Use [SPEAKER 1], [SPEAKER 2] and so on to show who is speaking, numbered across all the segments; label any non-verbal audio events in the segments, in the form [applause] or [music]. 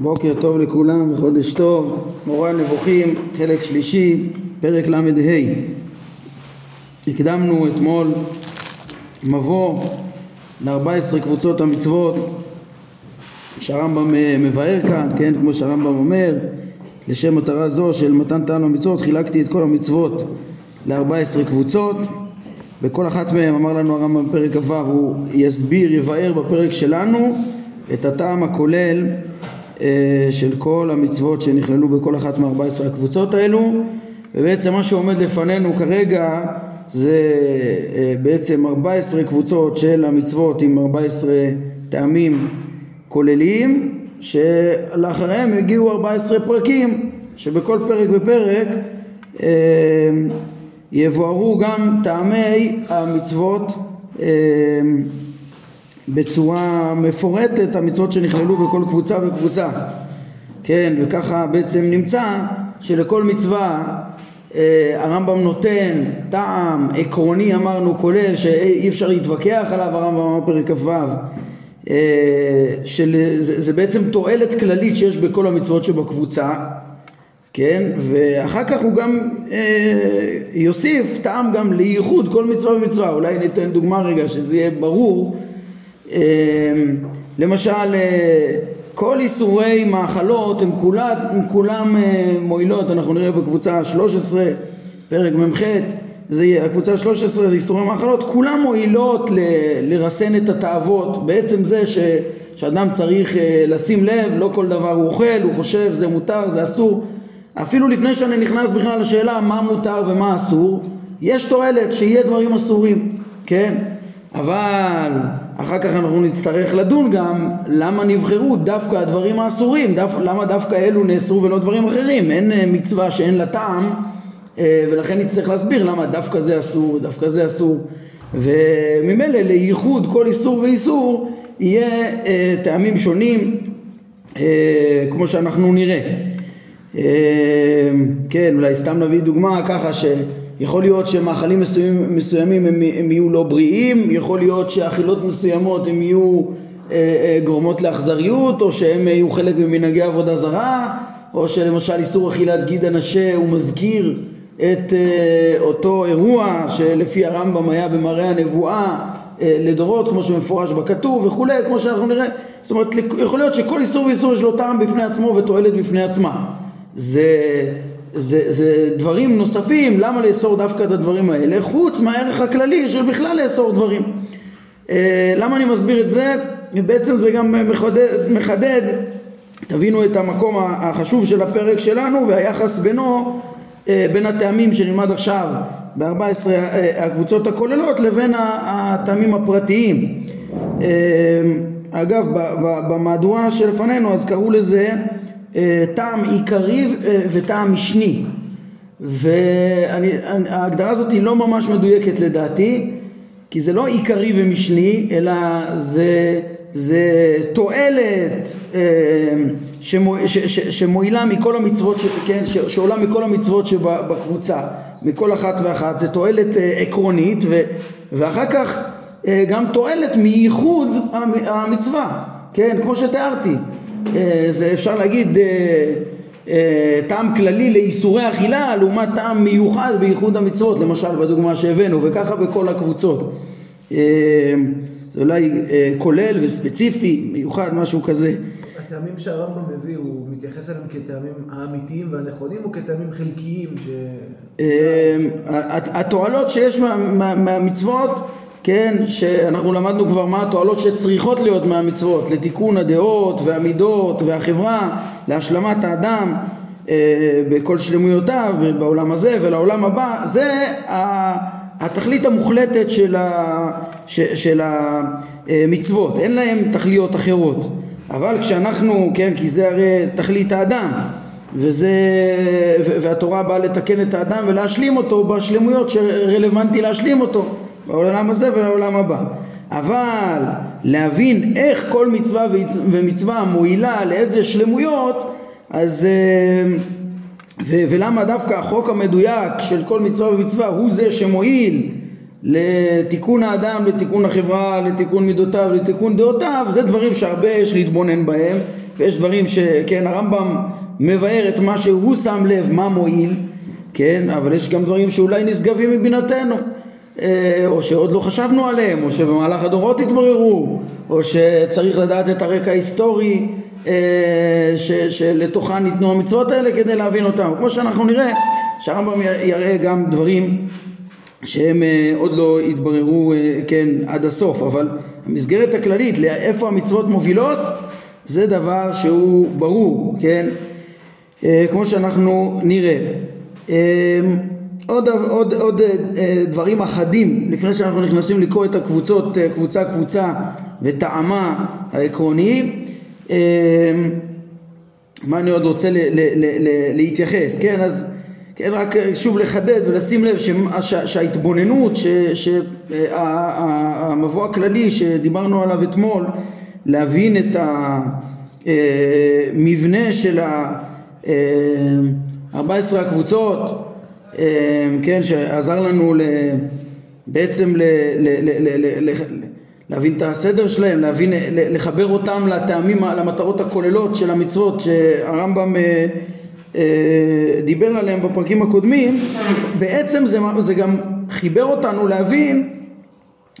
[SPEAKER 1] בוקר טוב לכולם וחודש טוב, מורה הנבוכים, חלק שלישי, פרק ל"ה. הקדמנו אתמול מבוא ל-14 קבוצות המצוות שהרמב"ם אה, מבאר כאן, כן, כמו שהרמב"ם אומר, לשם מטרה זו של מתן טעם למצוות חילקתי את כל המצוות ל-14 קבוצות וכל אחת מהן אמר לנו הרמב"ם בפרק כ"ו הוא יסביר, יבאר בפרק שלנו את הטעם הכולל של כל המצוות שנכללו בכל אחת מארבע עשרה הקבוצות האלו ובעצם מה שעומד לפנינו כרגע זה אה, בעצם ארבע עשרה קבוצות של המצוות עם ארבע עשרה טעמים כוללים שלאחריהם ארבע עשרה פרקים שבכל פרק ופרק אה, יבוארו גם טעמי המצוות בצורה מפורטת המצוות שנכללו בכל קבוצה וקבוצה. כן וככה בעצם נמצא שלכל מצווה אה, הרמב"ם נותן טעם עקרוני אמרנו כולל שאי אפשר להתווכח עליו הרמב"ם אמר פרק כ"ו אה, שזה בעצם תועלת כללית שיש בכל המצוות שבקבוצה כן? ואחר כך הוא גם אה, יוסיף טעם גם לייחוד כל מצווה ומצווה. אולי ניתן דוגמה רגע שזה יהיה ברור למשל אה, כל איסורי מאכלות הם כולם, כולם אה, מועילות. אנחנו נראה בקבוצה 13 פרק מ"ח זה הקבוצה 13 זה איסורי מאכלות. כולם מועילות ל, לרסן את התאוות. בעצם זה ש, שאדם צריך אה, לשים לב לא כל דבר הוא אוכל הוא חושב זה מותר זה אסור. אפילו לפני שאני נכנס בכלל לשאלה מה מותר ומה אסור יש תועלת שיהיה דברים אסורים כן? אבל אחר כך אנחנו נצטרך לדון גם למה נבחרו דווקא הדברים האסורים, דו, למה דווקא אלו נאסרו ולא דברים אחרים, אין אה, מצווה שאין לה טעם אה, ולכן נצטרך להסביר למה דווקא זה אסור, דווקא זה אסור. וממילא לייחוד כל איסור ואיסור יהיה אה, טעמים שונים כמו שאנחנו נראה. כן אולי סתם נביא דוגמה ככה ש... יכול להיות שמאכלים מסוימים, מסוימים הם, הם יהיו לא בריאים, יכול להיות שאכילות מסוימות הם יהיו אה, אה, גורמות לאכזריות, או שהם יהיו חלק ממנהגי עבודה זרה, או שלמשל איסור אכילת גיד הנשה הוא מזכיר את אה, אותו אירוע שלפי הרמב"ם היה במראה הנבואה אה, לדורות כמו שמפורש בכתוב וכולי כמו שאנחנו נראה. זאת אומרת יכול להיות שכל איסור ואיסור יש לו טעם בפני עצמו ותועלת בפני עצמה. זה זה, זה דברים נוספים, למה לאסור דווקא את הדברים האלה, חוץ מהערך הכללי של בכלל לאסור דברים. אה, למה אני מסביר את זה? בעצם זה גם מחדד, מחדד, תבינו את המקום החשוב של הפרק שלנו והיחס בינו, אה, בין הטעמים שנלמד עכשיו ב-14 אה, הקבוצות הכוללות לבין הטעמים הפרטיים. אגב, במהדורה שלפנינו אז קראו לזה טעם עיקרי אה, וטעם משני. וההגדרה הזאת היא לא ממש מדויקת לדעתי כי זה לא עיקרי ומשני אלא זה, זה תועלת אה, שמו, ש, ש, שמועילה מכל המצוות, ש, כן, ש, שעולה מכל המצוות שבקבוצה מכל אחת ואחת. זה תועלת עקרונית ו, ואחר כך גם תועלת מייחוד המצווה. כן כמו שתיארתי. אה, זה אפשר להגיד אה, אה, טעם כללי לאיסורי אכילה לעומת טעם מיוחד בייחוד המצוות למשל בדוגמה שהבאנו וככה בכל הקבוצות זה אולי כולל וספציפי מיוחד משהו כזה
[SPEAKER 2] הטעמים שהרמב"ם מביא הוא מתייחס אליהם כטעמים האמיתיים והנכונים או כטעמים חלקיים? ש...
[SPEAKER 1] התועלות שיש מהמצוות כן, שאנחנו למדנו כבר מה התועלות שצריכות להיות מהמצוות לתיקון הדעות והמידות והחברה, להשלמת האדם אה, בכל שלמויותיו בעולם הזה ולעולם הבא, זה התכלית המוחלטת של, ה, ש, של המצוות, אין להם תכליות אחרות, אבל כשאנחנו, כן, כי זה הרי תכלית האדם וזה, והתורה באה לתקן את האדם ולהשלים אותו בשלמויות שרלוונטי להשלים אותו בעולם הזה ולעולם הבא. אבל להבין איך כל מצווה ומצווה מועילה לאיזה שלמויות, אז אה, ו, ולמה דווקא החוק המדויק של כל מצווה ומצווה הוא זה שמועיל לתיקון האדם, לתיקון החברה, לתיקון מידותיו, לתיקון דעותיו, זה דברים שהרבה יש להתבונן בהם ויש דברים שכן הרמב"ם מבאר את מה שהוא שם לב מה מועיל כן אבל יש גם דברים שאולי נשגבים מבינתנו או שעוד לא חשבנו עליהם או שבמהלך הדורות התבררו או שצריך לדעת את הרקע ההיסטורי אה, שלתוכה ניתנו המצוות האלה כדי להבין אותם. כמו שאנחנו נראה שהרמב"ם יראה גם דברים שהם אה, עוד לא התבררו אה, כן עד הסוף. אבל המסגרת הכללית לאיפה המצוות מובילות זה דבר שהוא ברור כן? אה, כמו שאנחנו נראה עוד, עוד, עוד דברים אחדים לפני שאנחנו נכנסים לקרוא את הקבוצות קבוצה קבוצה וטעמה העקרוני מה אני עוד רוצה ל, ל, ל, ל, להתייחס כן? אז כן, רק אה, שוב לחדד ולשים לב שההתבוננות, שהמבוא הכללי שדיברנו עליו אתמול, להבין את המבנה של ה-14 הקבוצות, אה, כן, שעזר לנו בעצם להבין את הסדר שלהם, להבין, לחבר אותם לטעמים, למטרות הכוללות של המצוות שהרמב"ם אה, אה, דיבר עליהם בפרקים הקודמים, בעצם זה, זה גם חיבר אותנו להבין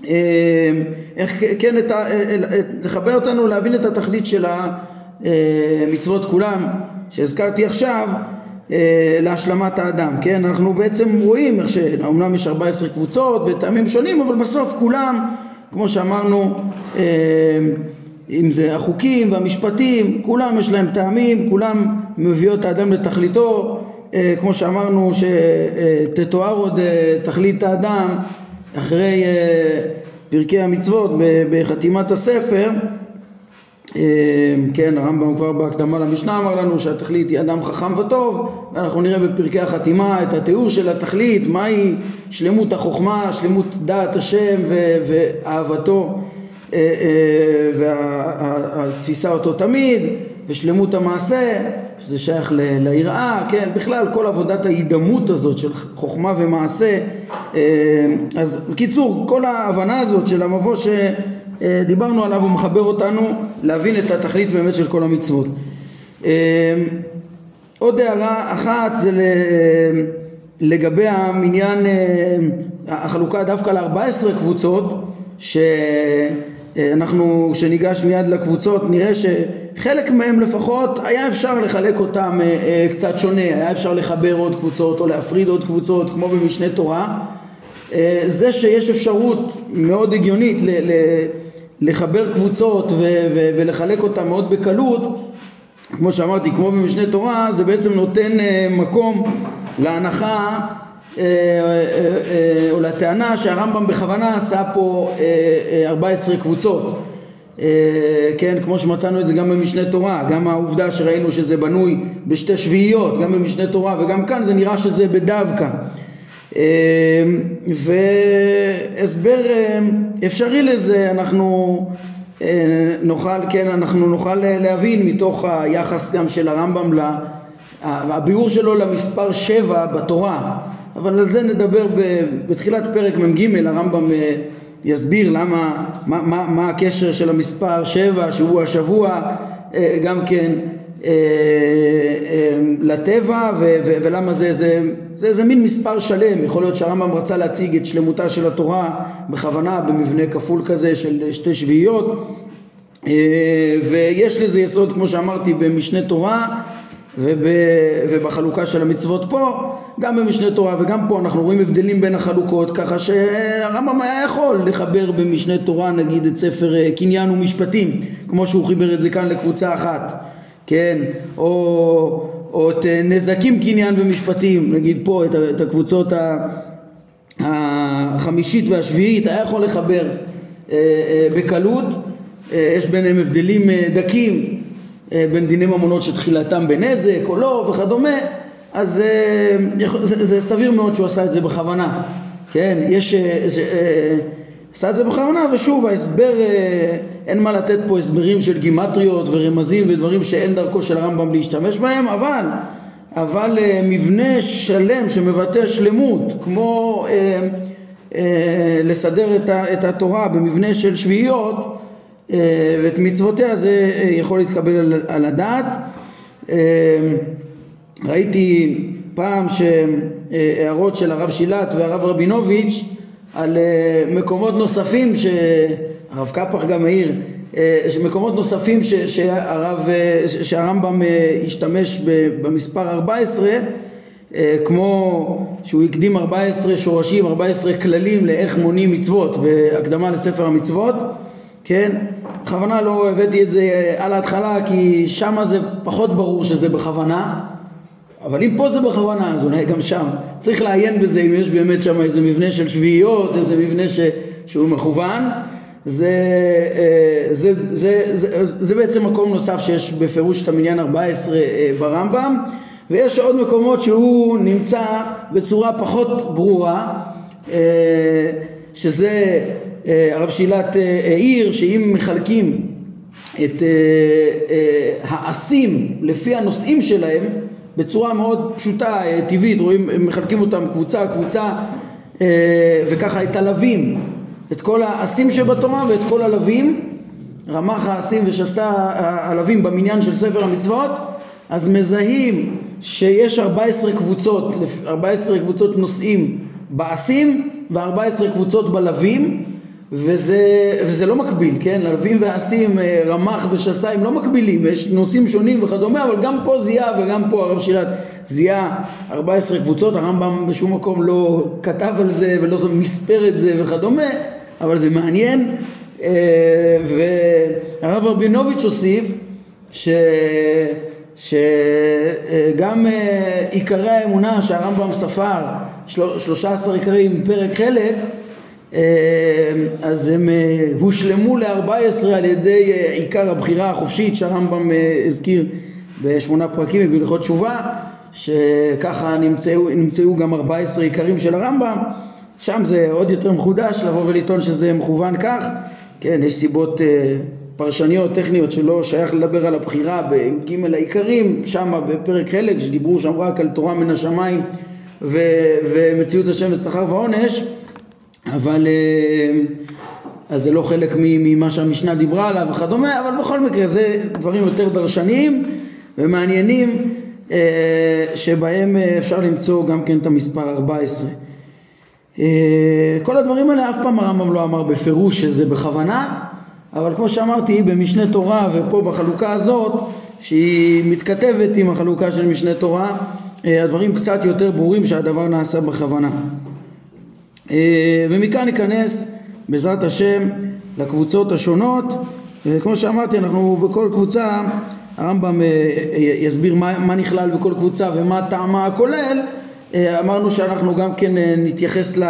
[SPEAKER 1] אה, איך כן, את ה, אה, לחבר אותנו להבין את התכלית של המצוות כולם שהזכרתי עכשיו להשלמת האדם, כן? אנחנו בעצם רואים איך שאומנם יש 14 קבוצות וטעמים שונים אבל בסוף כולם כמו שאמרנו אם זה החוקים והמשפטים, כולם יש להם טעמים, כולם מביאות את האדם לתכליתו, אה, כמו שאמרנו שתתואר עוד אה, תכלית האדם אחרי אה, פרקי המצוות בחתימת הספר, כן הרמב"ם כבר בהקדמה למשנה אמר לנו שהתכלית היא אדם חכם וטוב ואנחנו נראה בפרקי החתימה את התיאור של התכלית מהי שלמות החוכמה, שלמות דעת השם ואהבתו אה, אה, והתפיסה אותו תמיד ושלמות המעשה שזה שייך ליראה, כן, בכלל כל עבודת ההידמות הזאת של חוכמה ומעשה אה, אז בקיצור כל ההבנה הזאת של המבוא שדיברנו עליו הוא מחבר אותנו להבין את התכלית באמת של כל המצוות. עוד הערה אחת זה לגבי המניין החלוקה דווקא ל-14 קבוצות ש... אה, אנחנו כשניגש מיד לקבוצות נראה שחלק מהם לפחות היה אפשר לחלק אותם אה, אה, קצת שונה, היה אפשר לחבר עוד קבוצות או להפריד עוד קבוצות כמו במשנה תורה. זה שיש אפשרות מאוד הגיונית לחבר קבוצות ולחלק אותם מאוד בקלות כמו שאמרתי כמו במשנה תורה זה בעצם נותן מקום להנחה אה, אה, או לטענה שהרמב"ם בכוונה עשה פה 14 קבוצות כן, כמו שמצאנו את זה גם במשנה תורה, גם העובדה שראינו שזה בנוי בשתי שביעיות, גם במשנה תורה וגם כאן זה נראה שזה בדווקא. והסבר אפשרי לזה אנחנו נוכל, כן, אנחנו נוכל להבין מתוך היחס גם של הרמב"ם, הביאור שלו למספר שבע בתורה. אבל על זה נדבר בתחילת פרק מ"ג הרמב"ם אה, יסביר למה, מה, מה, מה הקשר של המספר שבע שהוא השבוע אה, גם כן אה, לטבע ו, ו, ולמה זה, זה, זה, זה מין מספר שלם, יכול להיות שהרמב"ם רצה להציג את שלמותה של התורה בכוונה במבנה כפול כזה של שתי שביעיות. ויש לזה יסוד כמו שאמרתי במשנה תורה וב, ובחלוקה של המצוות פה, גם במשנה תורה וגם פה אנחנו רואים הבדלים בין החלוקות, ככה שהרמב"ם היה יכול לחבר במשנה תורה נגיד את ספר אה, קניין ומשפטים, כמו שהוא חיבר את זה כאן לקבוצה אחת, כן, או, או את אה, נזקים קניין ומשפטים, נגיד פה את, את הקבוצות החמישית והשביעית, היה יכול לחבר אה, בקלות, יש ביניהם הבדלים דקים אה, בין דיני ממונות שתחילתם בנזק או לא וכדומה, אז אה, זה, זה סביר מאוד שהוא עשה את זה בכוונה, כן? יש... אה, עשה את זה בכוונה ושוב ההסבר אין מה לתת פה הסברים של גימטריות ורמזים ודברים שאין דרכו של הרמב"ם להשתמש בהם אבל אבל מבנה שלם שמבטא שלמות כמו אה, אה, לסדר את, ה, את התורה במבנה של שביעיות ואת מצוותיה זה יכול להתקבל על, על הדעת. ראיתי פעם שהערות של הרב שילת והרב רבינוביץ' על מקומות נוספים שהרב קפח גם העיר מקומות נוספים ש, שהרב, שהרמב"ם השתמש במספר 14 כמו שהוא הקדים 14 שורשים, 14 כללים לאיך מונים מצוות בהקדמה לספר המצוות, כן? בכוונה לא הבאתי את זה על ההתחלה כי שם זה פחות ברור שזה בכוונה אבל אם פה זה בכוונה אז אולי גם שם. צריך לעיין בזה אם יש באמת שם איזה מבנה של שביעיות, איזה מבנה ש... שהוא מכוון. זה, זה, זה, זה, זה בעצם מקום נוסף שיש בפירוש את המניין 14 ברמב"ם. ויש עוד מקומות שהוא נמצא בצורה פחות ברורה שזה הרב שילת העיר שאם מחלקים את העשים לפי הנושאים שלהם בצורה מאוד פשוטה, טבעית, רואים, מחלקים אותם קבוצה קבוצה וככה את הלווים את כל העשים שבתורה ואת כל הלווים רמ"ח העשים ושסה הלווים במניין של ספר המצוות אז מזהים שיש 14 קבוצות, 14 קבוצות נושאים בעשים ו-14 קבוצות בלווים וזה, וזה לא מקביל, כן? ללווים ועשים, רמ"ח ושסה הם לא מקבילים, יש נושאים שונים וכדומה, אבל גם פה זיהה וגם פה הרב שירת זיהה 14 קבוצות, הרמב"ם בשום מקום לא כתב על זה ולא מספר את זה וכדומה, אבל זה מעניין והרב רבינוביץ' הוסיף ש... שגם עיקרי האמונה שהרמב"ם ספר, 13 עיקרים פרק חלק, אז הם הושלמו ל-14 על ידי עיקר הבחירה החופשית שהרמב"ם הזכיר בשמונה פרקים בהלכות תשובה, שככה נמצאו, נמצאו גם 14 עיקרים של הרמב"ם, שם זה עוד יותר מחודש לבוא ולטעון שזה מכוון כך, כן, יש סיבות פרשניות, טכניות, שלא שייך לדבר על הבחירה בי"ג העיקרים, שם בפרק חלק, שדיברו שם רק על תורה מן השמיים ו- ומציאות השם ושכר ועונש, אבל אז זה לא חלק ממה שהמשנה דיברה עליו וכדומה, אבל בכל מקרה זה דברים יותר דרשניים ומעניינים שבהם אפשר למצוא גם כן את המספר 14. כל הדברים האלה אף פעם הרמב"ם לא אמר בפירוש שזה בכוונה, אבל כמו שאמרתי במשנה תורה ופה בחלוקה הזאת שהיא מתכתבת עם החלוקה של משנה תורה הדברים קצת יותר ברורים שהדבר נעשה בכוונה ומכאן ניכנס בעזרת השם לקבוצות השונות. וכמו שאמרתי אנחנו בכל קבוצה הרמב"ם יסביר מה, מה נכלל בכל קבוצה ומה טעמה הכולל. אמרנו שאנחנו גם כן נתייחס ל,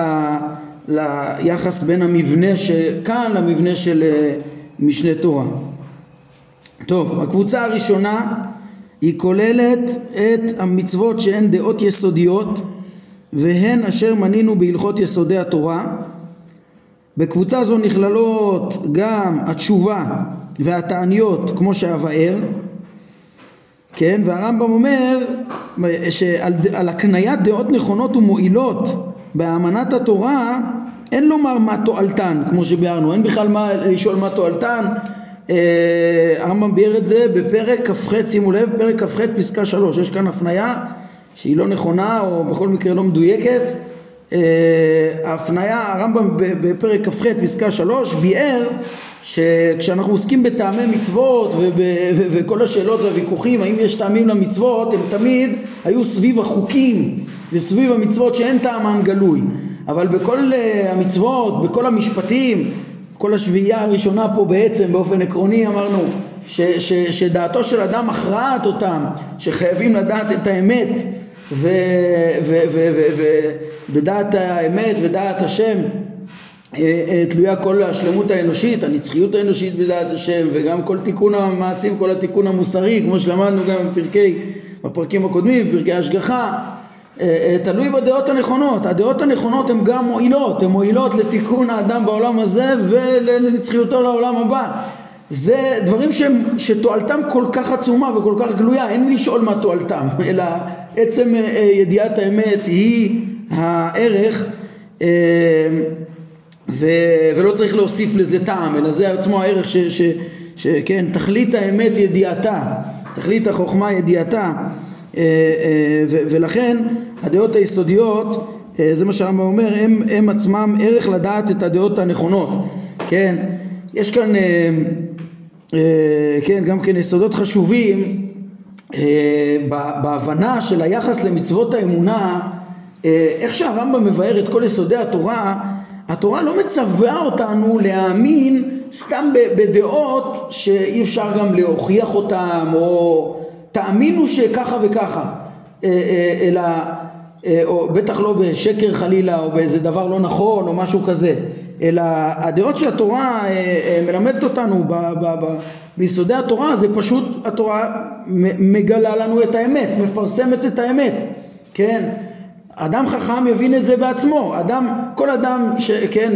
[SPEAKER 1] ליחס בין המבנה שכאן למבנה של משנה תורה. טוב, הקבוצה הראשונה היא כוללת את המצוות שהן דעות יסודיות והן אשר מנינו בהלכות יסודי התורה. בקבוצה זו נכללות גם התשובה והתעניות כמו שאבאר, כן, והרמב"ם אומר שעל הקניית דעות נכונות ומועילות באמנת התורה אין לומר מה תועלתן, כמו שביארנו, אין בכלל מה לשאול מה תועלתן. הרמב"ם ביאר את זה בפרק כ"ח, שימו לב, פרק כ"ח פסקה 3, יש כאן הפניה שהיא לא נכונה או בכל מקרה לא מדויקת. ההפניה, הרמב"ם בפרק כ"ח פסקה 3 ביאר שכשאנחנו עוסקים בטעמי מצוות וכל השאלות והוויכוחים האם יש טעמים למצוות הם תמיד היו סביב החוקים וסביב המצוות שאין טעמן גלוי אבל בכל המצוות, בכל המשפטים, כל השביעייה הראשונה פה בעצם באופן עקרוני אמרנו ש, ש, שדעתו של אדם מכרעת אותם, שחייבים לדעת את האמת ובדעת האמת ודעת השם תלויה כל השלמות האנושית, הנצחיות האנושית בדעת השם וגם כל תיקון המעשים, כל התיקון המוסרי כמו שלמדנו גם בפרקי, בפרקים הקודמים, בפרקי השגחה תלוי בדעות הנכונות, הדעות הנכונות הן גם מועילות, הן מועילות לתיקון האדם בעולם הזה ולנצחיותו לעולם הבא זה דברים שהם, שתועלתם כל כך עצומה וכל כך גלויה, אין לשאול מה תועלתם, [laughs] אלא עצם ידיעת האמת היא הערך ו, ולא צריך להוסיף לזה טעם, אלא זה עצמו הערך ש, ש, שכן, תכלית האמת ידיעתה, תכלית החוכמה ידיעתה, אה, אה, ו, ולכן הדעות היסודיות, אה, זה מה שהרמב"ם אומר, הם, הם עצמם ערך לדעת את הדעות הנכונות, כן, יש כאן, כן, גם כן יסודות חשובים בהבנה של היחס למצוות האמונה, איך שהרמב"ם מבאר את כל יסודי התורה, התורה לא מצווה אותנו להאמין סתם בדעות שאי אפשר גם להוכיח אותן או תאמינו שככה וככה אה, אה, אלא אה, או בטח לא בשקר חלילה או באיזה דבר לא נכון או משהו כזה אלא הדעות שהתורה מלמדת אותנו ב, ב, ב, ביסודי התורה זה פשוט התורה מגלה לנו את האמת מפרסמת את האמת כן? אדם חכם יבין את זה בעצמו, אדם, כל אדם שכן,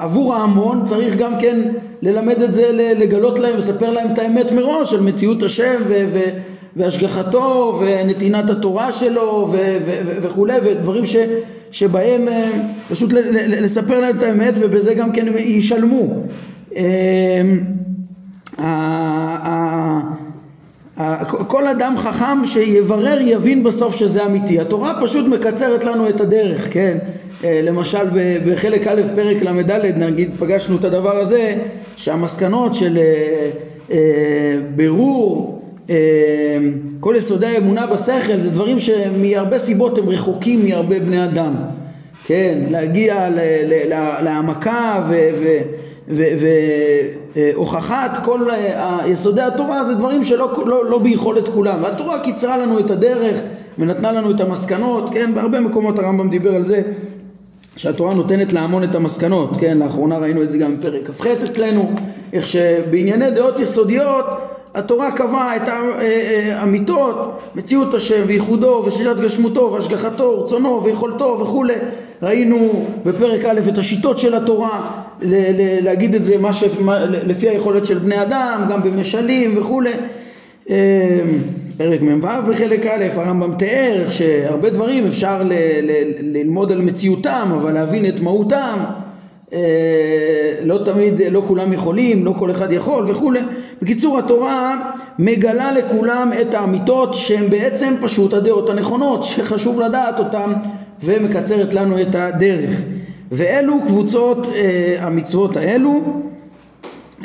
[SPEAKER 1] עבור ההמון צריך גם כן ללמד את זה, לגלות להם, לספר להם את האמת מראש של מציאות השם ו- ו- והשגחתו ונתינת התורה שלו ו- ו- וכולי ודברים ש- שבהם אה, פשוט לספר להם את האמת ובזה גם כן ישלמו. אה, כל אדם חכם שיברר יבין בסוף שזה אמיתי. התורה פשוט מקצרת לנו את הדרך, כן? אה, למשל בחלק א' פרק ל"ד נגיד פגשנו את הדבר הזה שהמסקנות של אה, אה, בירור כל יסודי האמונה בשכל זה דברים שמהרבה סיבות הם רחוקים מהרבה בני אדם כן להגיע להעמקה. והוכחת כל אה, יסודי התורה זה דברים שלא לא, לא ביכולת כולם והתורה קיצרה לנו את הדרך ונתנה לנו את המסקנות כן בהרבה מקומות הרמב"ם דיבר על זה שהתורה נותנת להמון את המסקנות כן לאחרונה ראינו את זה גם בפרק כ"ח אצלנו איך שבענייני דעות יסודיות התורה קבעה את האמיתות, אה, אה, מציאות השם וייחודו ושלילת גשמותו והשגחתו, רצונו ויכולתו וכולי. ראינו בפרק א' את השיטות של התורה, להגיד את זה מה ש... לפי היכולת של בני אדם, גם במשלים וכולי. אה, פרק מ"ו בחלק א', הרמב"ם תיאר שהרבה דברים אפשר ל... ללמוד על מציאותם, אבל להבין את מהותם. אה, לא תמיד, לא כולם יכולים, לא כל אחד יכול וכולי. בקיצור התורה מגלה לכולם את האמיתות שהן בעצם פשוט הדעות הנכונות שחשוב לדעת אותן ומקצרת לנו את הדרך. ואלו קבוצות אה, המצוות האלו.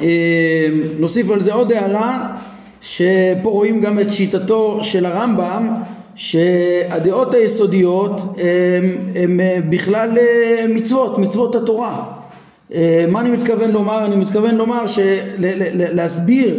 [SPEAKER 1] אה, נוסיף על זה עוד הערה שפה רואים גם את שיטתו של הרמב"ם שהדעות היסודיות הן בכלל מצוות, מצוות התורה אה, מה אני מתכוון לומר? אני מתכוון לומר להסביר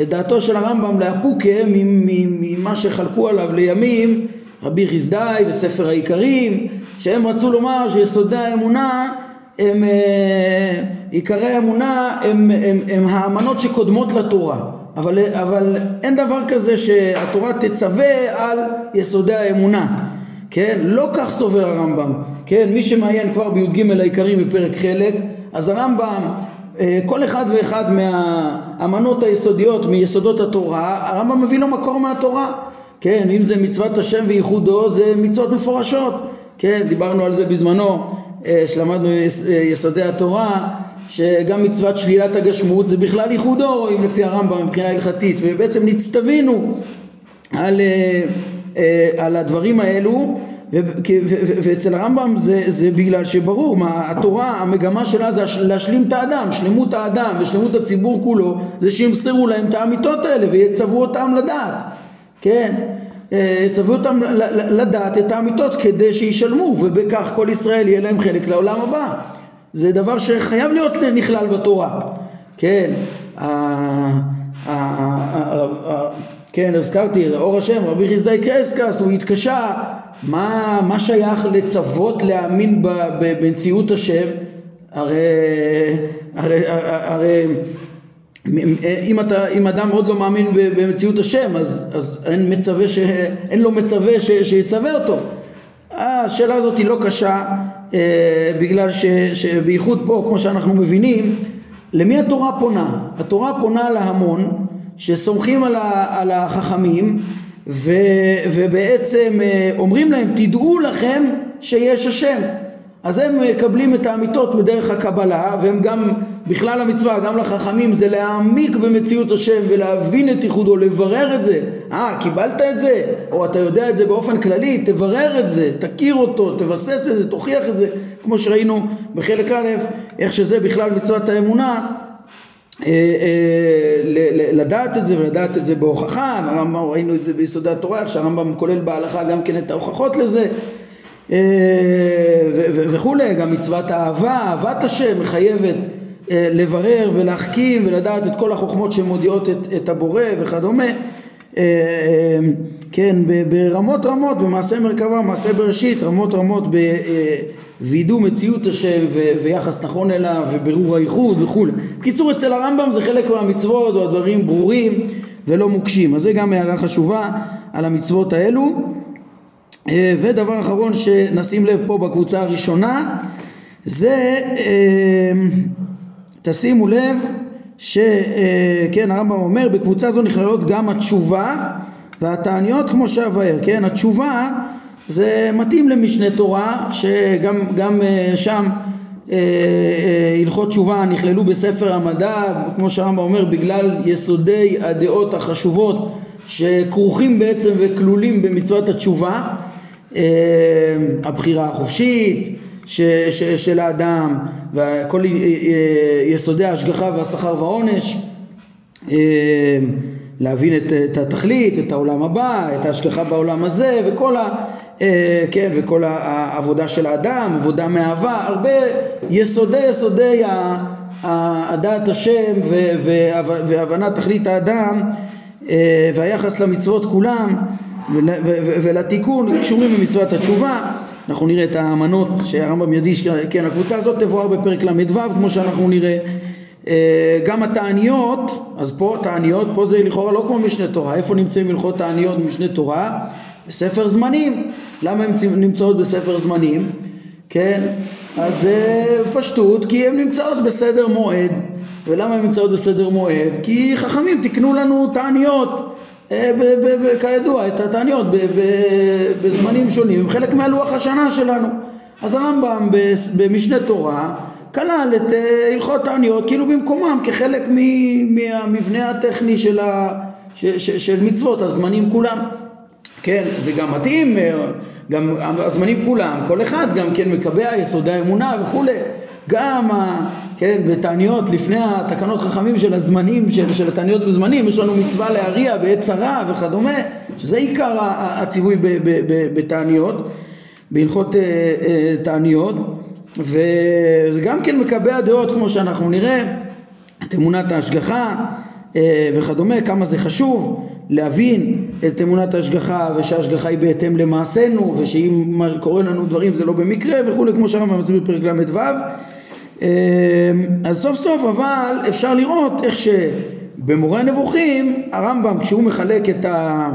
[SPEAKER 1] את דעתו של הרמב"ם לאפוקה ממה שחלקו עליו לימים רבי חסדאי וספר העיקרים שהם רצו לומר שיסודי האמונה הם אה, עיקרי האמונה הם, הם, הם האמנות שקודמות לתורה אבל, אבל אין דבר כזה שהתורה תצווה על יסודי האמונה כן? לא כך סובר הרמב"ם כן? מי שמעיין כבר בי"ג העיקרים בפרק חלק אז הרמב"ם, אה, כל אחד ואחד מהאמנות היסודיות, מיסודות התורה, הרמב"ם מביא לו מקור מהתורה. כן, אם זה מצוות השם וייחודו, זה מצוות מפורשות. כן, דיברנו על זה בזמנו, אה, שלמדנו אה, יסודי התורה, שגם מצוות שלילת הגשמות זה בכלל ייחודו, אם לפי הרמב"ם מבחינה הלכתית, ובעצם נצטווינו על, על הדברים האלו ואצל הרמב"ם זה, זה בגלל שברור, מה, התורה, המגמה שלה זה להשלים את האדם, שלמות האדם ושלמות הציבור כולו, זה שימסרו להם את האמיתות האלה ויצוו אותם לדעת, כן? אה, יצוו אותם לדעת את האמיתות כדי שישלמו ובכך כל ישראל יהיה להם חלק לעולם הבא. זה דבר שחייב להיות נכלל בתורה, כן? כן, הזכרתי, אור השם, רבי חסדאי קרסקס, הוא התקשה, מה, מה שייך לצוות להאמין במציאות השם? הרי, הרי, הרי אם, אתה, אם אדם עוד לא מאמין במציאות השם, אז, אז אין, מצווה ש, אין לו מצווה ש, שיצווה אותו. השאלה הזאת היא לא קשה, אה, בגלל ש, שבייחוד פה, כמו שאנחנו מבינים, למי התורה פונה? התורה פונה להמון, שסומכים על, ה, על החכמים ו, ובעצם אה, אומרים להם תדעו לכם שיש השם. אז הם מקבלים את האמיתות בדרך הקבלה והם גם בכלל המצווה גם לחכמים זה להעמיק במציאות השם ולהבין את ייחודו לברר את זה. אה קיבלת את זה? או אתה יודע את זה באופן כללי תברר את זה תכיר אותו תבסס את זה תוכיח את זה. כמו שראינו בחלק א' איך שזה בכלל מצוות האמונה לדעת את זה ולדעת את זה בהוכחה, הרמב"ם ראינו את זה ביסודי התורה, איך שהרמב"ם כולל בהלכה גם כן את ההוכחות לזה אה, וכולי, גם מצוות האהבה, אהבת השם מחייבת לברר ולהחכים ולדעת את כל החוכמות שמודיעות את, את הבורא וכדומה כן, ברמות רמות, במעשה מרכבה, מעשה בראשית, רמות רמות בווידוא מציאות השם ויחס נכון אליו ובירור הייחוד וכולי. בקיצור, אצל הרמב"ם זה חלק מהמצוות או הדברים ברורים ולא מוקשים. אז זה גם הערה חשובה על המצוות האלו. ודבר אחרון שנשים לב פה בקבוצה הראשונה זה, תשימו לב שכן הרמב"ם אומר בקבוצה זו נכללות גם התשובה והתעניות כמו שאבאר, כן? התשובה זה מתאים למשנה תורה שגם גם אה, שם אה, אה, הלכות תשובה נכללו בספר המדע כמו שהרמב"ם אומר בגלל יסודי הדעות החשובות שכרוכים בעצם וכלולים במצוות התשובה הבחירה החופשית ש, ש, של האדם וכל יסודי ההשגחה והשכר והעונש להבין את, את התכלית, את העולם הבא, את ההשגחה בעולם הזה וכל, כן, וכל העבודה של האדם, עבודה מאהבה, הרבה יסודי יסודי הדעת השם והבנת תכלית האדם אה, והיחס למצוות כולם ולתיקון קשורים במצוות התשובה. אנחנו נראה את האמנות שהרמב"ם ידיש, כן הקבוצה הזאת תבואר בפרק ל"ו כמו שאנחנו נראה. אה, גם התעניות, אז פה תעניות, פה זה לכאורה לא כמו משנה תורה, איפה נמצאים הלכות תעניות במשנה תורה? בספר זמנים. למה הן נמצאות בספר זמנים? כן, אז פשטות, כי הן נמצאות בסדר מועד. ולמה הן נמצאות בסדר מועד? כי חכמים תיקנו לנו תעניות, אה, כידוע, את התעניות בזמנים שונים, הם חלק מהלוח השנה שלנו. אז הרמב"ם במשנה תורה כלל את אה, הלכות תעניות כאילו במקומם כחלק מהמבנה הטכני של, ה, ש, ש, של מצוות, הזמנים כולם. כן, זה גם מתאים, אה, גם הזמנים כולם, כל אחד גם כן מקבע יסודי האמונה וכולי. גם, כן, בתעניות, לפני התקנות חכמים של הזמנים, של, של התעניות בזמנים, יש לנו מצווה להריע בעת צרה וכדומה, שזה עיקר הציווי בתעניות, בהלכות אה, אה, תעניות. וזה גם כן מקבע דעות כמו שאנחנו נראה, את אמונת ההשגחה וכדומה, כמה זה חשוב להבין את אמונת ההשגחה ושההשגחה היא בהתאם למעשינו ושאם קורה לנו דברים זה לא במקרה וכולי כמו שהרמב"ם מסביר בפרק ל"ו. אה, אז סוף סוף אבל אפשר לראות איך שבמורה נבוכים הרמב"ם כשהוא מחלק את, ה,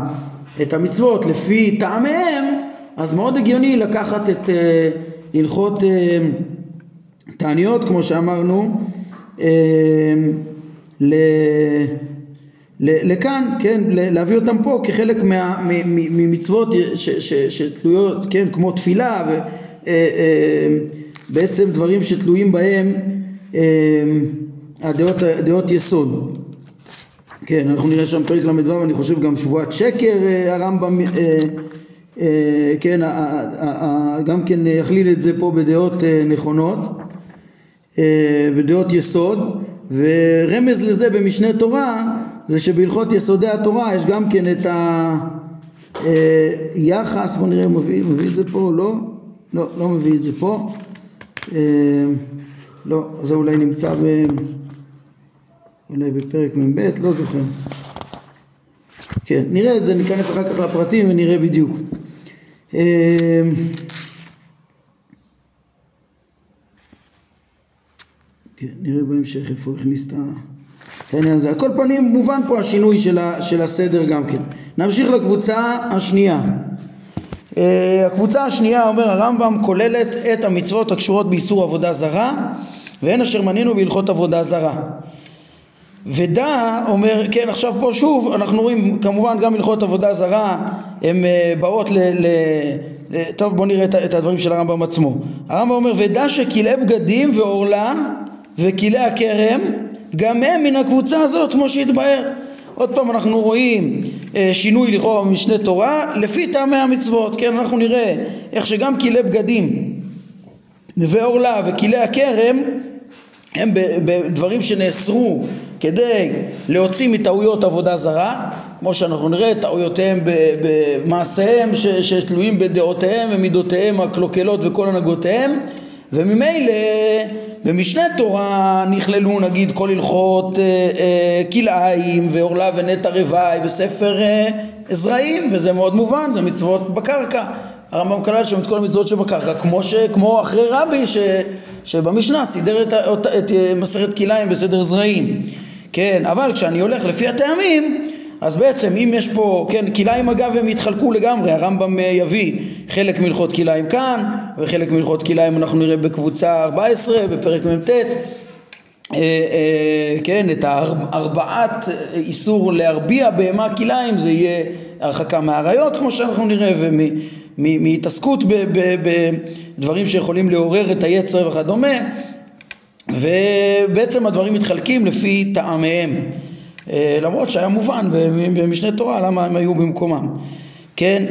[SPEAKER 1] את המצוות לפי טעמיהם אז מאוד הגיוני לקחת את אה, הלכות אה, תעניות כמו שאמרנו. אה, ל, לכאן, כן, להביא אותם פה כחלק ממצוות שתלויות, כן, כמו תפילה ובעצם אה, דברים שתלויים בהם הדעות, הדעות יסוד. כן, אנחנו נראה שם פרק ל"ו, אני חושב גם שבועת שקר הרמב"ם אה, כן, גם כן יכליל את זה פה בדעות אה, נכונות, אה, בדעות יסוד, ורמז לזה במשנה תורה זה שבהלכות יסודי התורה יש גם כן את היחס, בוא נראה, מביא, מביא את זה פה, לא? לא, לא מביא את זה פה. לא, זה אולי נמצא ב... אולי בפרק מ"ב, לא זוכר. כן, נראה את זה, ניכנס אחר כך לפרטים ונראה בדיוק. כן, נראה בהמשך איפה הוא הכניס את העניין הזה. על כל פנים מובן פה השינוי של, ה, של הסדר גם כן. נמשיך לקבוצה השנייה. Uh, הקבוצה השנייה, אומר הרמב"ם, כוללת את המצוות הקשורות באיסור עבודה זרה והן אשר מנינו בהלכות עבודה זרה. ודע אומר, כן עכשיו פה שוב אנחנו רואים כמובן גם הלכות עבודה זרה הן uh, באות ל... ל טוב בוא נראה את, את הדברים של הרמב"ם עצמו הרמב"ם אומר ודע שכלאי בגדים ועורלה וכלאי הכרם גם הם מן הקבוצה הזאת כמו שהתבהר. עוד פעם אנחנו רואים אה, שינוי לכאורה במשנה תורה לפי טעמי המצוות כן? אנחנו נראה איך שגם כלאי בגדים ועורלה וכלאי הכרם הם בדברים שנאסרו כדי להוציא מטעויות עבודה זרה, כמו שאנחנו נראה, טעויותיהם במעשיהם שתלויים בדעותיהם ומידותיהם הקלוקלות וכל הנהגותיהם, וממילא במשנה תורה נכללו נגיד כל הלכות אה, אה, כלאיים ועורלה ונטע רוואי בספר אה, זרעים, וזה מאוד מובן, זה מצוות בקרקע. הרמב"ם כלל שם את כל המצוות שבקרקע, כמו, ש, כמו אחרי רבי ש, שבמשנה סידר את, את, את מסכת כלאיים בסדר זרעים. כן, אבל כשאני הולך לפי הטעמים, אז בעצם אם יש פה, כן, כלאיים אגב הם יתחלקו לגמרי, הרמב"ם אה, יביא חלק מהלכות כלאיים כאן, וחלק מהלכות כלאיים אנחנו נראה בקבוצה 14, בפרק מ"ט. אה, אה, כן, את הארבעת איסור להרביע בהמה כלאיים זה יהיה הרחקה מהעריות כמו שאנחנו נראה ומהתעסקות בדברים שיכולים לעורר את היצר וכדומה. ובעצם הדברים מתחלקים לפי טעמיהם. אה, למרות שהיה מובן במשנה תורה למה הם היו במקומם. כן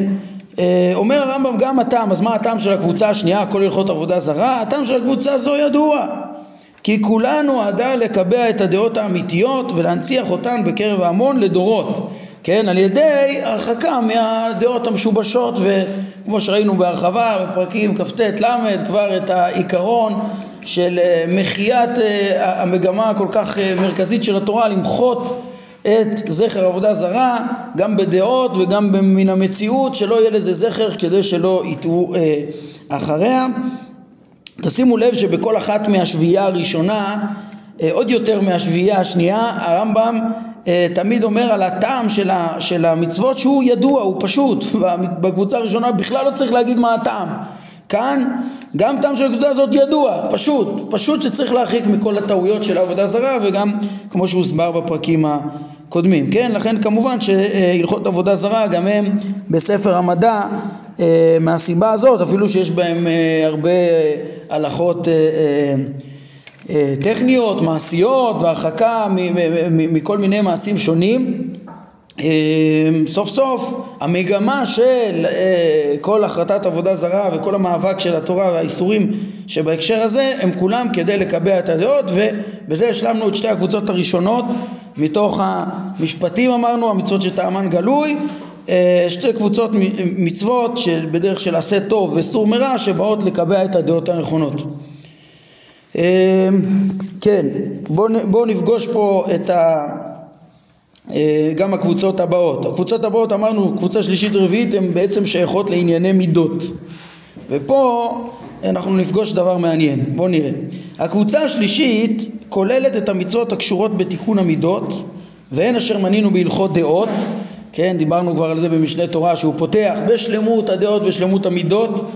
[SPEAKER 1] אומר הרמב"ם גם הטעם אז מה הטעם של הקבוצה השנייה כל הלכות עבודה זרה? הטעם של הקבוצה הזו ידוע. כי כולנו נועדה לקבע את הדעות האמיתיות ולהנציח אותן בקרב ההמון לדורות כן, על ידי הרחקה מהדעות המשובשות וכמו שראינו בהרחבה בפרקים כ"ט ל' כבר את העיקרון של אה, מחיית אה, המגמה הכל כך אה, מרכזית של התורה למחות את זכר עבודה זרה גם בדעות וגם מן המציאות שלא יהיה לזה זכר כדי שלא יטעו אחריה. תשימו לב שבכל אחת מהשביעייה הראשונה עוד יותר מהשביעייה השנייה הרמב"ם תמיד אומר על הטעם של, של המצוות שהוא ידוע, הוא פשוט. [laughs] בקבוצה הראשונה בכלל לא צריך להגיד מה הטעם. כאן גם טעם של הקבוצה הזאת ידוע, פשוט, פשוט שצריך להרחיק מכל הטעויות של העבודה זרה וגם כמו שהוסבר בפרקים הקודמים, כן? לכן כמובן שהלכות עבודה זרה גם הם בספר המדע אה, מהסיבה הזאת, אפילו שיש בהם אה, הרבה הלכות אה, טכניות, מעשיות והרחקה מכל מיני מעשים שונים סוף סוף המגמה של אה, כל החלטת עבודה זרה וכל המאבק של התורה והאיסורים שבהקשר הזה הם כולם כדי לקבע את הדעות ובזה השלמנו את שתי הקבוצות הראשונות. מתוך המשפטים אמרנו המצוות שטעמן גלוי אה, שתי קבוצות מצוות בדרך של עשה טוב וסור מרע שבאות לקבע את הדעות הנכונות. אמ, כן בואו בוא נפגוש פה את ה... אה, גם הקבוצות הבאות. הקבוצות הבאות אמרנו קבוצה שלישית רביעית הן בעצם שייכות לענייני מידות. ופה אנחנו נפגוש דבר מעניין. בואו נראה. הקבוצה השלישית כוללת את המצוות הקשורות בתיקון המידות והן אשר מנינו בהלכות דעות. כן דיברנו כבר על זה במשנה תורה שהוא פותח בשלמות הדעות ושלמות המידות.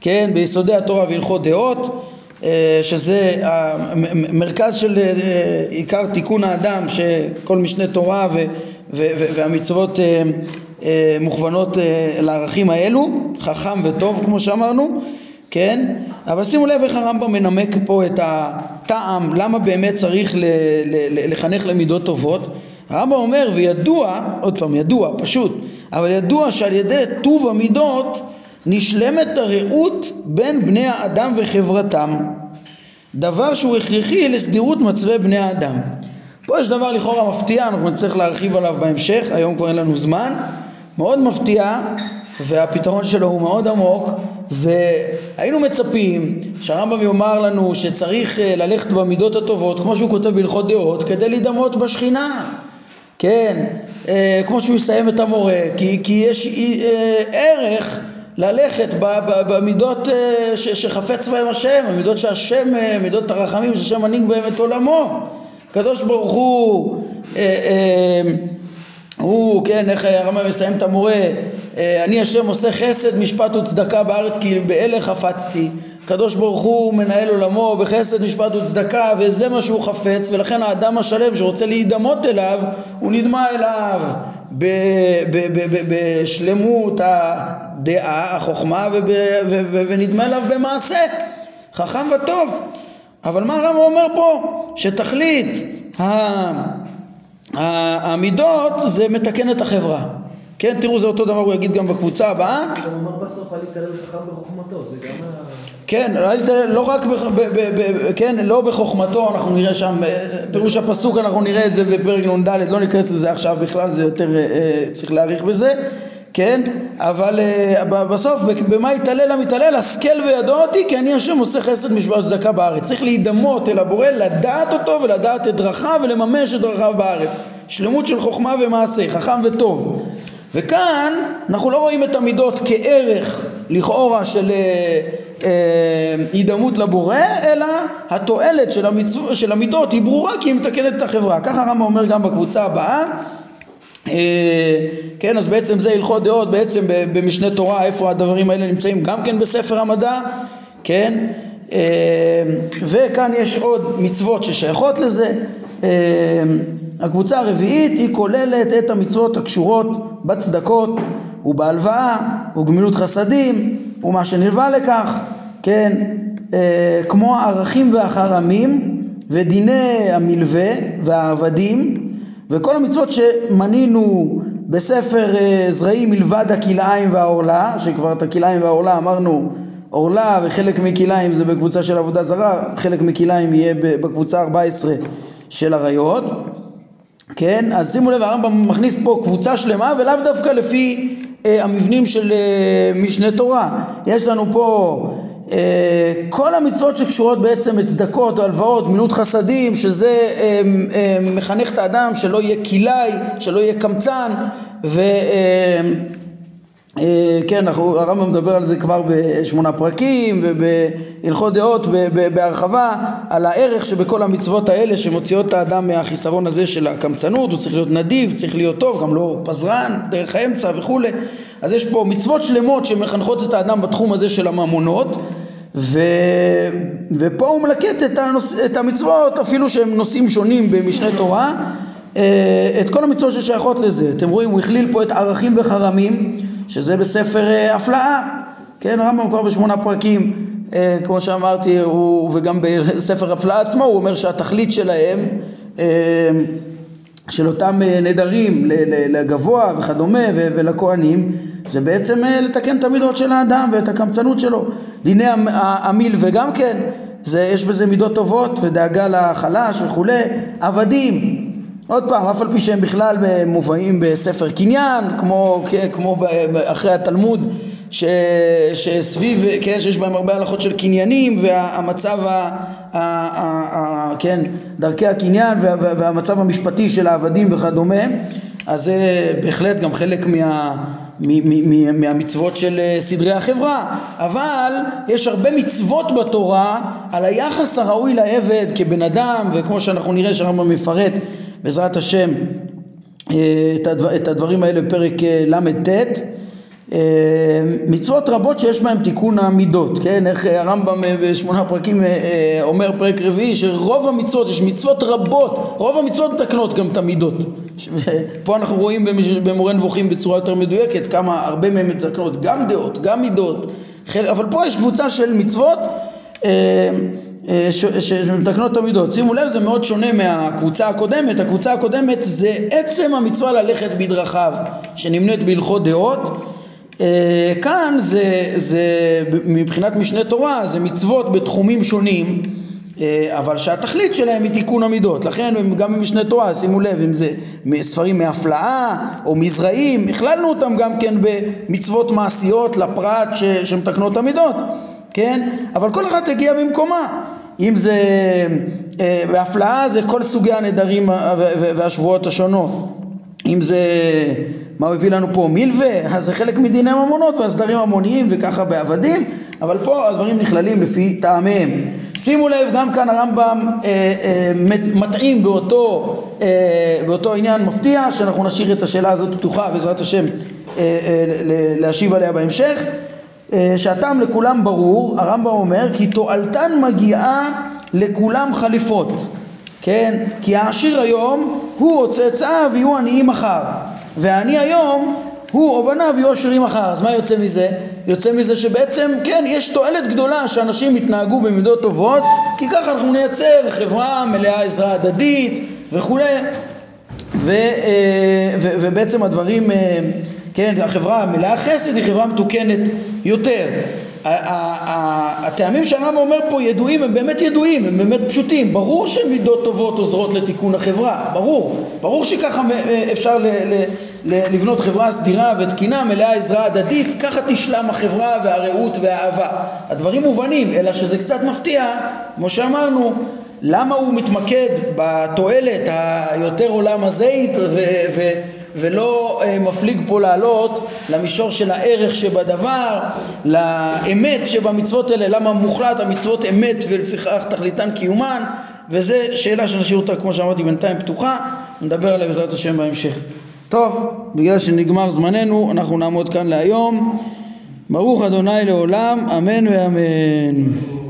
[SPEAKER 1] כן ביסודי התורה והלכות דעות שזה המרכז של אה, עיקר תיקון האדם שכל משנה תורה והמצוות אה, מוכוונות לערכים האלו, חכם וטוב כמו שאמרנו, כן? אבל שימו לב איך הרמב"ם מנמק פה את הטעם, למה באמת צריך לחנך למידות טובות. הרמב"ם אומר, וידוע, עוד פעם, ידוע, פשוט, אבל ידוע שעל ידי טוב המידות נשלמת הרעות בין בני האדם וחברתם. דבר שהוא הכרחי לסדירות מצבי בני האדם. פה יש דבר לכאורה מפתיע, אנחנו נצטרך להרחיב עליו בהמשך, היום כבר אין לנו זמן. מאוד מפתיע והפתרון שלו הוא מאוד עמוק זה היינו מצפים שהרמב"ם יאמר לנו שצריך אה, ללכת במידות הטובות כמו שהוא כותב בהלכות דעות כדי להידמות בשכינה. כן, אה, כמו שהוא יסיים את המורה כי, כי יש אה, ערך ללכת במידות אה, שחפץ בהם השם, המידות שהשם, אה, מידות הרחמים שהשם מנהיג בהם את עולמו. הקדוש ברוך הוא, אה, הוא, כן, איך הרמב"ם מסיים את המורה, אני השם עושה חסד, משפט וצדקה בארץ כי באלה חפצתי. הקדוש ברוך הוא מנהל עולמו בחסד, משפט וצדקה וזה מה שהוא חפץ ולכן האדם השלם שרוצה להידמות אליו הוא נדמה אליו בשלמות הדעה, החוכמה ונדמה אליו במעשה חכם וטוב. אבל מה הרמב"ם אומר פה? שתכלית המידות זה מתקן את החברה. כן, תראו זה אותו דבר הוא יגיד גם בקבוצה הבאה.
[SPEAKER 2] הוא אמר בסוף אל יתעלל חכם בחוכמתו, זה גם.
[SPEAKER 1] כן, לא רק, ב, ב, ב, ב, כן, לא בחוכמתו, אנחנו נראה שם, פירוש הפסוק אנחנו נראה את זה בפרק נ"ד, לא ניכנס לזה עכשיו בכלל, זה יותר, אה, צריך להאריך בזה, כן, אבל אה, בסוף, במה יתעלל המתעלל? השכל וידוע אותי, כי אני השם עושה חסד משוואת צדקה בארץ. צריך להידמות אל הבורא, לדעת אותו ולדעת את דרכיו ולממש את דרכיו בארץ. שלמות של חוכמה ומעשה, חכם וטוב. וכאן אנחנו לא רואים את המידות כערך לכאורה של הידמות אה, לבורא, אלא התועלת של, המצו... של המידות היא ברורה כי היא מתקנת את החברה. ככה הרמב"ם אומר גם בקבוצה הבאה. אה, כן, אז בעצם זה הלכות דעות, בעצם במשנה תורה, איפה הדברים האלה נמצאים, גם כן בספר המדע, כן, אה, וכאן יש עוד מצוות ששייכות לזה. הקבוצה הרביעית היא כוללת את המצוות הקשורות בצדקות ובהלוואה וגמילות חסדים ומה שנלווה לכך, כן, אה, כמו הערכים והחרמים ודיני המלווה והעבדים וכל המצוות שמנינו בספר אה, זרעים מלבד הכלאיים והעורלה, שכבר את הכלאיים והעורלה אמרנו עורלה וחלק מכלאיים זה בקבוצה של עבודה זרה, חלק מכלאיים יהיה בקבוצה 14 של עריות כן, אז שימו לב הרמב"ם מכניס פה קבוצה שלמה ולאו דווקא לפי אה, המבנים של אה, משנה תורה. יש לנו פה אה, כל המצוות שקשורות בעצם לצדקות, הלוואות, מילות חסדים שזה אה, אה, מחנך את האדם שלא יהיה כלאי, שלא יהיה קמצן ו... אה, כן, אנחנו, הרמב"ם מדבר על זה כבר בשמונה פרקים ובהלכות דעות בהרחבה על הערך שבכל המצוות האלה שמוציאות את האדם מהחיסרון הזה של הקמצנות, הוא צריך להיות נדיב, צריך להיות טוב, גם לא פזרן, דרך האמצע וכולי. אז יש פה מצוות שלמות שמחנכות את האדם בתחום הזה של הממונות ו... ופה הוא מלקט את, הנוס... את המצוות אפילו שהם נושאים שונים במשנה תורה אה, את כל המצוות ששייכות לזה. אתם רואים, הוא הכליל פה את ערכים וחרמים שזה בספר אה, הפלאה, כן, הרמב"ם כבר בשמונה פרקים, אה, כמו שאמרתי, הוא, וגם בספר הפלאה עצמו, הוא אומר שהתכלית שלהם, אה, של אותם נדרים לגבוה וכדומה ולכהנים, זה בעצם לתקן את המידות של האדם ואת הקמצנות שלו. דיני המיל וגם כן, זה, יש בזה מידות טובות ודאגה לחלש וכולי. עבדים, עוד פעם, אף על פי שהם בכלל מובאים בספר קניין, כמו, כמו אחרי התלמוד, ש, שסביב, כן, שיש בהם הרבה הלכות של קניינים והמצב, ה, ה, ה, ה, כן, דרכי הקניין וה, והמצב המשפטי של העבדים וכדומה, אז זה בהחלט גם חלק מה... מהמצוות של סדרי החברה. אבל יש הרבה מצוות בתורה על היחס הראוי לעבד כבן אדם וכמו שאנחנו נראה שהרמב"ם מפרט בעזרת השם אה, את הדברים האלה בפרק אה, ל"ט אה, מצוות רבות שיש בהן תיקון המידות, כן? איך הרמב"ם בשמונה פרקים אומר פרק רביעי שרוב המצוות, יש מצוות רבות, רוב המצוות מתקנות גם את המידות. פה אנחנו רואים במורה נבוכים בצורה יותר מדויקת כמה הרבה מהן מתקנות גם דעות, גם מידות, אבל פה יש קבוצה של מצוות שמתקנות את המידות. שימו לב, זה מאוד שונה מהקבוצה הקודמת. הקבוצה הקודמת זה עצם המצווה ללכת בדרכיו, שנמנית בהלכות דעות. אה, כאן זה, זה מבחינת משנה תורה, זה מצוות בתחומים שונים, אה, אבל שהתכלית שלהם היא תיקון המידות. לכן גם במשנה תורה, שימו לב, אם זה ספרים מהפלאה או מזרעים, הכללנו אותם גם כן במצוות מעשיות לפרט שמתקנות את המידות. כן? אבל כל אחת הגיעה במקומה. אם זה אה, בהפלאה זה כל סוגי הנדרים והשבועות השונות. אם זה, מה הוא הביא לנו פה? מילווה, אז זה חלק מדיני ממונות והסדרים המוניים וככה בעבדים, אבל פה הדברים נכללים לפי טעמיהם. שימו לב, גם כאן הרמב"ם אה, אה, מטעים באותו, אה, באותו עניין מפתיע, שאנחנו נשאיר את השאלה הזאת פתוחה בעזרת השם אה, אה, להשיב עליה בהמשך. אה, שהטעם לכולם ברור, הרמב"ם אומר כי תועלתן מגיעה לכולם חליפות, כן? כי העשיר היום הוא או צאצאיו יהיו עניים מחר, והעני היום הוא או בניו יהיו עשירים אחר. אז מה יוצא מזה? יוצא מזה שבעצם, כן, יש תועלת גדולה שאנשים יתנהגו במידות טובות, כי ככה אנחנו נייצר חברה מלאה עזרה הדדית וכולי, ו, אה, ו, ובעצם הדברים, אה, כן, החברה מלאה חסד היא חברה מתוקנת יותר. הטעמים שהרמב"ם אומר פה ידועים, הם באמת ידועים, הם באמת פשוטים. ברור שמידות טובות עוזרות לתיקון החברה, ברור. ברור שככה אה, אפשר לבנות חברה סדירה ותקינה, מלאה עזרה הדדית, ככה תשלם החברה והרעות והאהבה. הדברים מובנים, אלא שזה קצת מפתיע, כמו שאמרנו, למה הוא מתמקד בתועלת היותר עולם הזית ו- ו- ולא אה, מפליג פה לעלות למישור של הערך שבדבר, לאמת שבמצוות האלה, למה מוחלט המצוות אמת ולפיכך תכליתן קיומן, וזה שאלה שנשאיר אותה כמו שאמרתי בינתיים פתוחה, נדבר עליה בעזרת השם בהמשך. טוב, בגלל שנגמר זמננו אנחנו נעמוד כאן להיום. ברוך אדוני לעולם, אמן ואמן.